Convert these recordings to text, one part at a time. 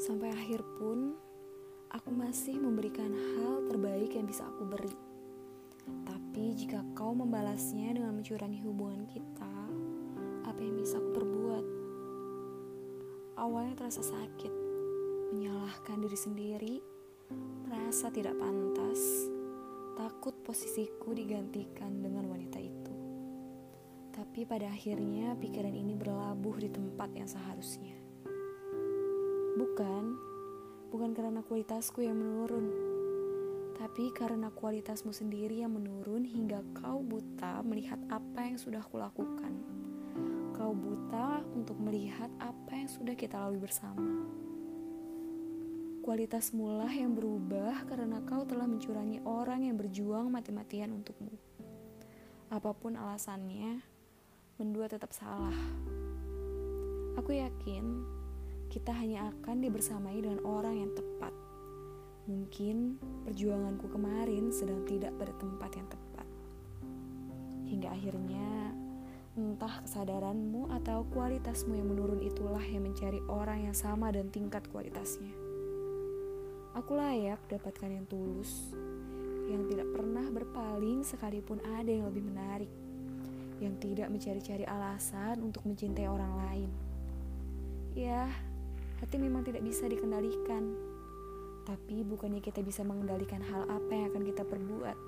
Sampai akhir pun, aku masih memberikan hal terbaik yang bisa aku beri. Tapi jika kau membalasnya dengan mencurani hubungan kita, apa yang bisa aku perbuat? Awalnya terasa sakit, menyalahkan diri sendiri, merasa tidak pantas, takut posisiku digantikan dengan wanita itu. Tapi pada akhirnya pikiran ini berlabuh di tempat yang seharusnya. Bukan, bukan karena kualitasku yang menurun, tapi karena kualitasmu sendiri yang menurun hingga kau buta melihat apa yang sudah kulakukan. Kau buta untuk melihat apa yang sudah kita lalui bersama. Kualitas mula yang berubah karena kau telah mencurangi orang yang berjuang mati-matian untukmu. Apa pun alasannya, mendua tetap salah. Aku yakin kita hanya akan dibersamai dengan orang yang tepat Mungkin perjuanganku kemarin sedang tidak pada tempat yang tepat. Hingga akhirnya, entah kesadaranmu atau kualitasmu yang menurun itulah yang mencari orang yang sama dan tingkat kualitasnya. Aku layak dapatkan yang tulus, yang tidak pernah berpaling sekalipun ada yang lebih menarik, yang tidak mencari-cari alasan untuk mencintai orang lain. Ya, hati memang tidak bisa dikendalikan tapi bukannya kita bisa mengendalikan hal apa yang akan kita perbuat.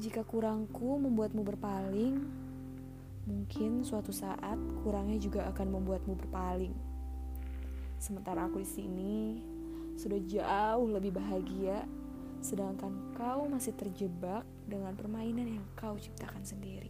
Jika kurangku membuatmu berpaling, mungkin suatu saat kurangnya juga akan membuatmu berpaling. Sementara aku di sini sudah jauh lebih bahagia, sedangkan kau masih terjebak dengan permainan yang kau ciptakan sendiri.